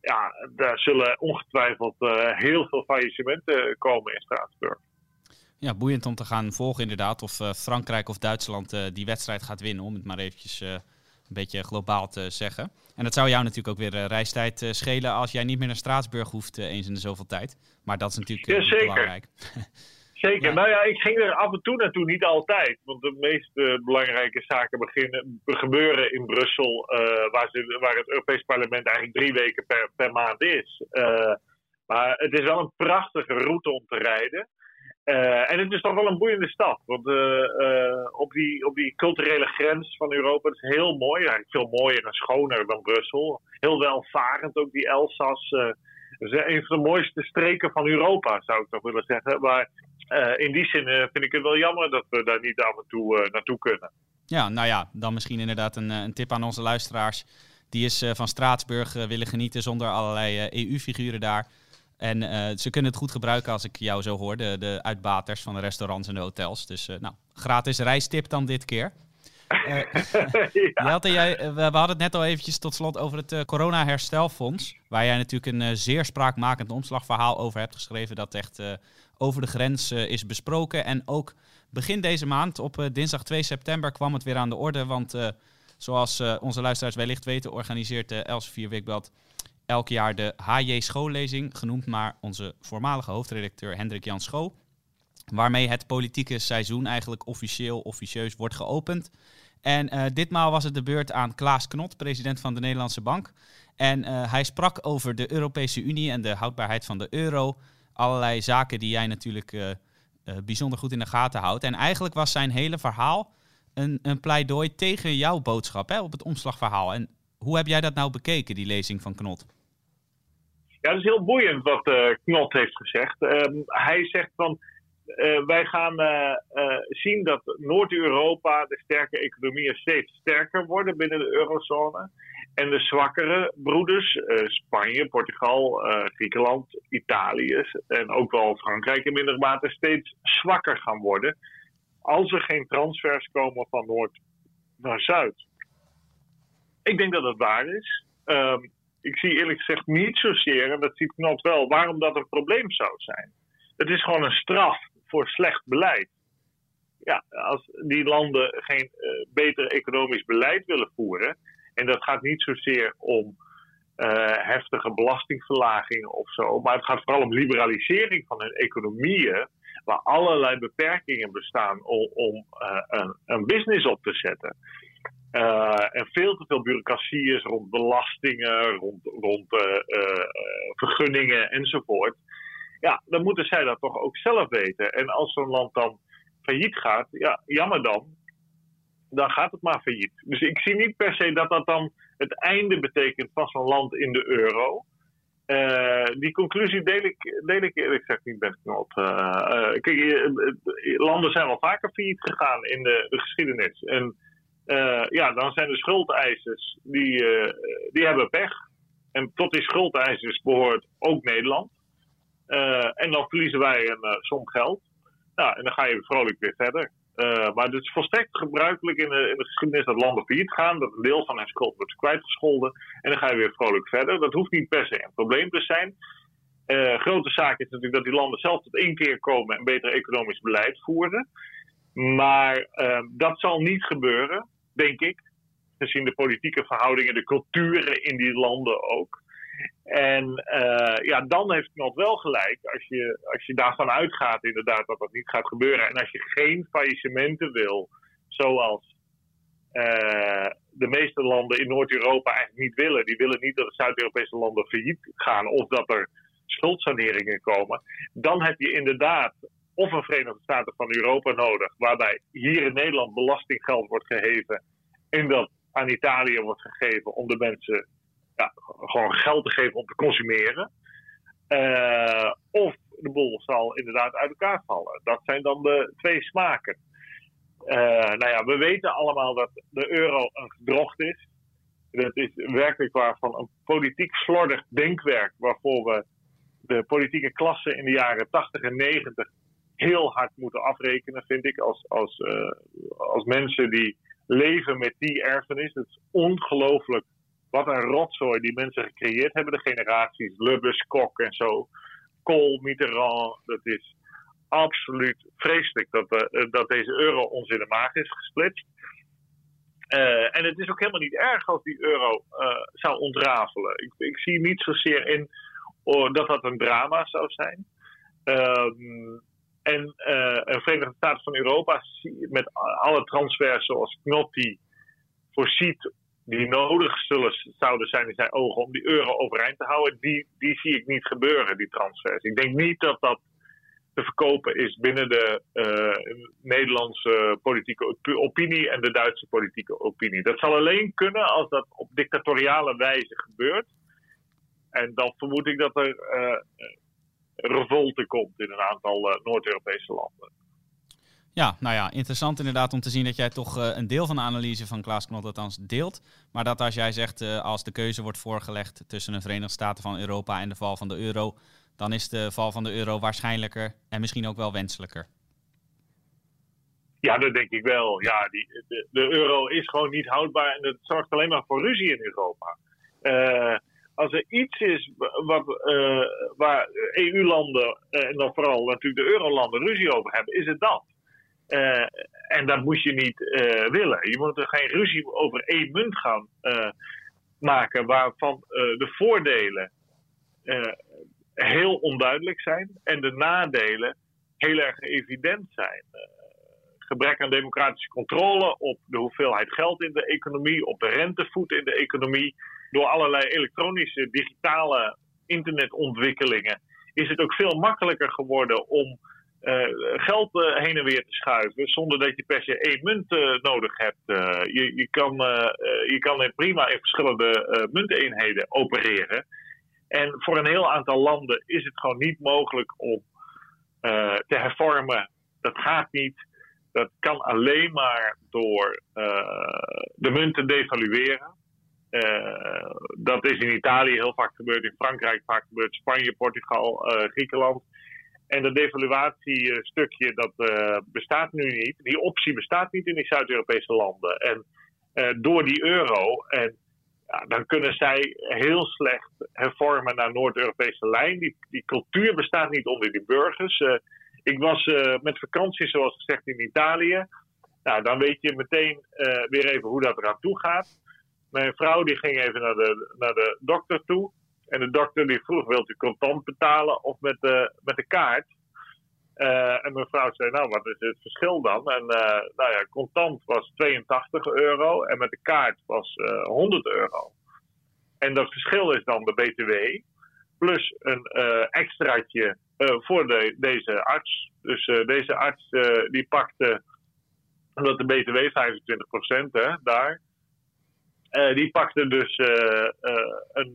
Ja, daar zullen ongetwijfeld uh, heel veel faillissementen komen in Straatsburg. Ja, boeiend om te gaan volgen inderdaad of uh, Frankrijk of Duitsland uh, die wedstrijd gaat winnen, om het maar eventjes een beetje globaal te zeggen. En dat zou jou natuurlijk ook weer reistijd schelen als jij niet meer naar Straatsburg hoeft eens in de zoveel tijd. Maar dat is natuurlijk ja, zeker. belangrijk. Zeker. Nou ja, ik ging er af en toe naartoe, niet altijd. Want de meest belangrijke zaken beginnen, gebeuren in Brussel, uh, waar, ze, waar, het Europees Parlement eigenlijk drie weken per, per maand is. Uh, maar het is wel een prachtige route om te rijden. Uh, en het is toch wel een boeiende stad. Want op, die, op die culturele grens van Europa het is heel mooi. Eigenlijk veel mooier en schoner dan Brussel. Heel welvarend ook die Elzas. Is een van de mooiste streken van Europa, zou ik toch willen zeggen. Maar in die zin vind ik het wel jammer dat we daar niet af en toe naartoe kunnen. Ja, nou ja, dan misschien inderdaad een, een tip aan onze luisteraars. Die is van Straatsburg willen genieten zonder allerlei EU-figuren daar. En ze kunnen het goed gebruiken als ik jou zo hoor, de, de uitbaters van de restaurants en de hotels. Dus nou, gratis reistip dan dit keer. ja. jij, we, hadden het net al eventjes tot slot over het corona-herstelfonds. Waar jij natuurlijk een zeer spraakmakend omslagverhaal over hebt geschreven. Dat echt over de grens is besproken. En ook begin deze maand, op dinsdag 2 september, kwam het weer aan de orde. Want zoals onze luisteraars wellicht weten, organiseert Elsevier Weekblad elk jaar de HJ Schoollezing. Genoemd naar onze voormalige hoofdredacteur Hendrik Jan Schoo. Waarmee het politieke seizoen eigenlijk officieel, officieus wordt geopend. En uh, ditmaal was het de beurt aan Klaas Knot, president van de Nederlandse Bank. En uh, hij sprak over de Europese Unie en de houdbaarheid van de euro. Allerlei zaken die jij natuurlijk uh, bijzonder goed in de gaten houdt. En eigenlijk was zijn hele verhaal een, een pleidooi tegen jouw boodschap hè, op het omslagverhaal. En hoe heb jij dat nou bekeken, die lezing van Knot? Ja, dat is heel boeiend wat Knot heeft gezegd. Ehm, hij zegt van uh, wij gaan uh, zien dat Noord-Europa, de sterke economieën, steeds sterker worden binnen de eurozone. En de zwakkere broeders, Spanje, Portugal, Griekenland, Italië en ook wel Frankrijk in mindere mate, steeds zwakker gaan worden. Als er geen transfers komen van Noord naar zuid. Ik denk dat dat waar is. Ehm, ik zie eerlijk gezegd niet zozeer, en dat ziet Knot wel, waarom dat een probleem zou zijn. Het is gewoon een straf voor slecht beleid. Ja, als die landen geen uh, beter economisch beleid willen voeren, en dat gaat niet zozeer om uh, heftige belastingverlagingen of zo, maar het gaat vooral om liberalisering van hun economieën, waar allerlei beperkingen bestaan om, om uh, een, een, business op te zetten. Uh, en veel te veel bureaucratie is rond belastingen, rond, rond vergunningen enzovoort. Ja, dan moeten zij dat toch ook zelf weten. En als zo'n land dan failliet gaat, ja, jammer dan. Dan gaat het maar failliet. Dus ik zie niet per se dat dat dan het einde betekent van zo'n land in de euro. Uh, die conclusie deel ik, deel ik eerlijk gezegd niet met Knot. Uh, uh, kijk, landen zijn wel vaker failliet gegaan in de geschiedenis. En ja, dan zijn de schuldeisers, die, die hebben pech. En tot die schuldeisers behoort ook Nederland. en dan verliezen wij een som geld. Nou, en dan ga je vrolijk weer verder. Maar het is volstrekt gebruikelijk in de, in de, geschiedenis dat landen failliet gaan, dat een deel van hun schuld wordt kwijtgescholden en dan ga je weer vrolijk verder. Dat hoeft niet per se een probleem te zijn. Grote zaak is natuurlijk dat die landen zelf tot één keer komen en beter economisch beleid voeren. Maar dat zal niet gebeuren, denk ik, gezien de politieke verhoudingen, de culturen in die landen ook. En uh, ja, dan heeft Knot wel gelijk als je, als je daarvan uitgaat inderdaad dat dat niet gaat gebeuren. En als je geen faillissementen wil, zoals uh, de meeste landen in Noord-Europa eigenlijk niet willen. Die willen niet dat de Zuid-Europese landen failliet gaan of dat er schuldsaneringen komen. Dan heb je inderdaad of een Verenigde Staten van Europa nodig, waarbij hier in Nederland belastinggeld wordt geheven en dat aan Italië wordt gegeven om de mensen ja, gewoon geld te geven om te consumeren. Uh, of de boel zal inderdaad uit elkaar vallen. Dat zijn dan de twee smaken. Uh, nou ja, we weten allemaal dat de euro een gedrocht is. Dat is werkelijk waar van een politiek slordig denkwerk waarvoor we de politieke klasse in de jaren 80 en 90 heel hard moeten afrekenen, vind ik, als, als, uh, als mensen die leven met die erfenis. Het is ongelooflijk wat een rotzooi die mensen gecreëerd hebben, de generaties Lubbers, Kok en zo. Kool, Mitterrand, dat is absoluut vreselijk dat, uh, dat deze euro ons in de maag is gesplitst. Uh, en het is ook helemaal niet erg als die euro zou ontrafelen. Ik, ik, zie niet zozeer in oh, dat dat een drama zou zijn. Um, en uh, een Verenigde Staten van Europa met alle transfers zoals Knotti voorziet die nodig zullen, zouden zijn in zijn ogen om die euro overeind te houden, die, die zie ik niet gebeuren, die transfers. Ik denk niet dat dat te verkopen is binnen de uh, Nederlandse politieke opinie en de Duitse politieke opinie. Dat zal alleen kunnen als dat op dictatoriale wijze gebeurt. En dan vermoed ik dat er uh, revolte komt in een aantal uh, Noord-Europese landen. Ja, nou ja, interessant inderdaad om te zien dat jij toch uh, een deel van de analyse van Klaas Knot althans deelt. Maar dat als jij zegt, uh, als de keuze wordt voorgelegd tussen de Verenigde Staten van Europa en de val van de euro, dan is de val van de euro waarschijnlijker en misschien ook wel wenselijker. Ja, dat denk ik wel. Ja, die, de, de euro is gewoon niet houdbaar en dat zorgt alleen maar voor ruzie in Europa. Uh, als er iets is wat, uh, waar EU-landen en dan vooral natuurlijk de eurolanden ruzie over hebben, is het dat. Uh, en dat moet je niet willen. Je moet er geen ruzie over één munt gaan maken, waarvan de voordelen heel onduidelijk zijn en de nadelen heel erg evident zijn. gebrek aan democratische controle op de hoeveelheid geld in de economie, op de rentevoet in de economie, door allerlei elektronische, digitale internetontwikkelingen, is het ook veel makkelijker geworden om uh, geld uh, heen en weer te schuiven zonder dat je per se één munt uh, nodig hebt. je, je, kan, je kan prima in verschillende munteenheden opereren. En voor een heel aantal landen is het gewoon niet mogelijk om te hervormen. Dat gaat niet. Dat kan alleen maar door de munten devalueren. Dat is in Italië heel vaak gebeurd, in Frankrijk vaak gebeurd, Spanje, Portugal, Griekenland. En dat devaluatiestukje, dat uh, bestaat nu niet. Die optie bestaat niet in die Zuid-Europese landen. En door die euro. En ja, dan kunnen zij heel slecht hervormen naar Noord-Europese lijn. Die, die cultuur bestaat niet onder die burgers. ik was met vakantie, zoals gezegd, in Italië. Nou, dan weet je meteen weer even hoe dat eraan toe gaat. Mijn vrouw die ging even naar de, naar de dokter toe. En de dokter die vroeg, wilt u contant betalen of met de, met de kaart? Uh, en mevrouw zei, nou, wat is het verschil dan? En uh, nou ja, contant was 82 euro en met de kaart was uh, eh, 100 euro. En dat verschil is dan de BTW, plus een extraatje voor de, deze arts. Dus deze arts die pakte, omdat de BTW 25% hè, daar, uh, die pakte dus uh, uh, een,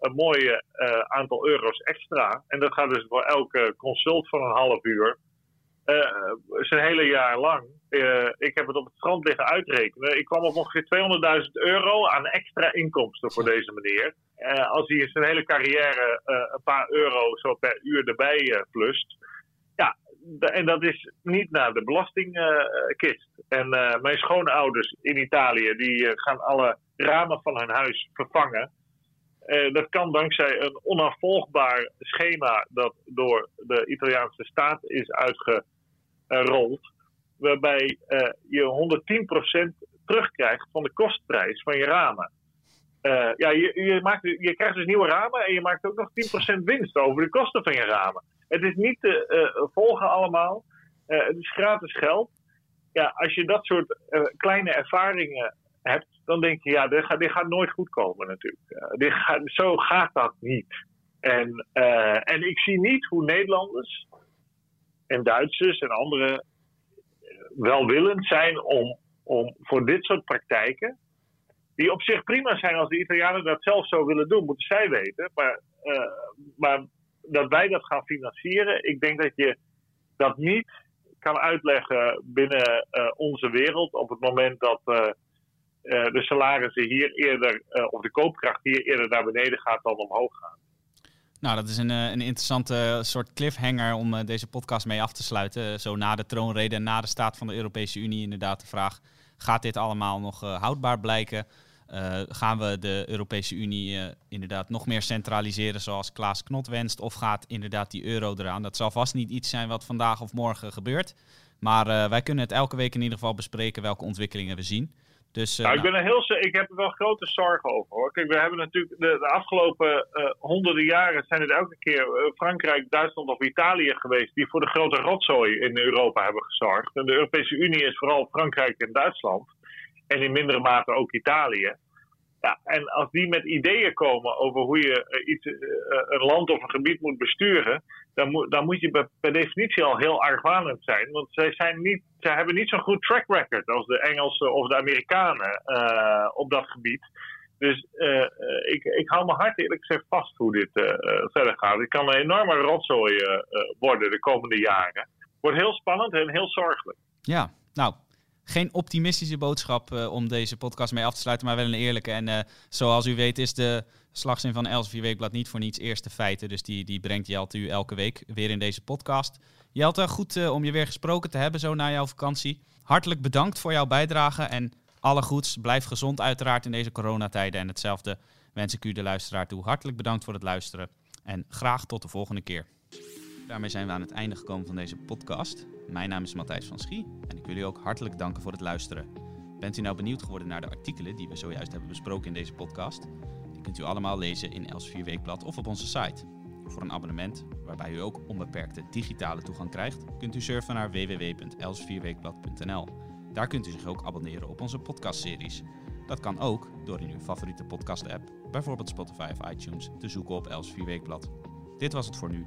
een mooie aantal euro's extra. En dat gaat dus voor elke consult van een half uur. zijn hele jaar lang. ik heb het op het strand liggen uitrekenen. Ik kwam op ongeveer 200.000 euro aan extra inkomsten voor deze meneer. als hij zijn hele carrière een paar euro zo per uur erbij plust. Ja, en dat is niet naar de belastingkist. en mijn schoonouders in Italië, die gaan alle ramen van hun huis vervangen. Uh, dat kan dankzij een onafvolgbaar schema dat door de Italiaanse staat is uitgerold. Waarbij uh, je 110% terugkrijgt van de kostprijs van je ramen. Uh, ja, je, je, maakt, je krijgt dus nieuwe ramen en je maakt ook nog 10% winst over de kosten van je ramen. Het is niet te volgen allemaal. het is gratis geld. Ja, als je dat soort kleine ervaringen hebt, dan denk je, ja, dit gaat, dit gaat nooit goed komen natuurlijk. Uh, dit gaat, zo gaat dat niet. En, uh, en ik zie niet hoe Nederlanders en Duitsers en anderen welwillend zijn om, om voor dit soort praktijken, die op zich prima zijn als de Italianen dat zelf zo willen doen, moeten zij weten. Maar, maar dat wij dat gaan financieren, ik denk dat je dat niet kan uitleggen binnen onze wereld op het moment dat de salarissen hier eerder, uh, of de koopkracht hier eerder naar beneden gaat dan omhoog gaan. Nou, dat is een, eh, een interessante soort cliffhanger om deze podcast mee af te sluiten. Zo na de troonrede en na de staat van de Europese Unie inderdaad de vraag... gaat dit allemaal nog houdbaar blijken? gaan we de Europese Unie inderdaad nog meer centraliseren zoals Klaas Knot wenst? Of gaat inderdaad die euro eraan? Dat zal vast niet iets zijn wat vandaag of morgen gebeurt. Maar wij kunnen het elke week in ieder geval bespreken welke ontwikkelingen we zien. Dus, uh, nou, ik, ben er heel, ik heb er wel grote zorgen over hoor. Kijk, we hebben natuurlijk de, de afgelopen uh, honderden jaren zijn het elke keer uh, Frankrijk, Duitsland of Italië geweest die voor de grote rotzooi in Europa hebben gezorgd. En de Europese Unie is vooral Frankrijk en Duitsland. En in mindere mate ook Italië. Ja, en als die met ideeën komen over hoe je iets, een land of een gebied moet besturen, dan, moet, dan moet je per definitie al heel argwanend zijn. Want zij, zijn niet, zij hebben niet zo'n goed track record als de Engelsen of de Amerikanen op dat gebied. Dus ik, ik hou me hard eerlijk gezegd vast hoe dit verder gaat. Het kan een enorme rotzooi worden de komende jaren. Wordt heel spannend en heel zorgelijk. Ja, nou, geen optimistische boodschap uh, om deze podcast mee af te sluiten, maar wel een eerlijke. En uh, zoals u weet is de slagzin van Elsevier Weekblad niet voor niets eerste feiten. Dus die, die brengt Jelte u elke week weer in deze podcast. Jelte, goed uh, om je weer gesproken te hebben zo na jouw vakantie. Hartelijk bedankt voor jouw bijdrage en alle goeds. Blijf gezond uiteraard in deze coronatijden. En hetzelfde wens ik u de luisteraar toe. Hartelijk bedankt voor het luisteren en graag tot de volgende keer. Daarmee zijn we aan het einde gekomen van deze podcast. Mijn naam is Matthijs van Schie en ik wil u ook hartelijk danken voor het luisteren. Bent u nou benieuwd geworden naar de artikelen die we zojuist hebben besproken in deze podcast? Die kunt u allemaal lezen in Els Weekblad of op onze site. Voor een abonnement, waarbij u ook onbeperkte digitale toegang krijgt, kunt u surfen naar www.elsvierweekblad.nl. Daar kunt u zich ook abonneren op onze podcastseries. Dat kan ook door in uw favoriete podcast-app, bijvoorbeeld Spotify of iTunes, te zoeken op Els Weekblad. Dit was het voor nu.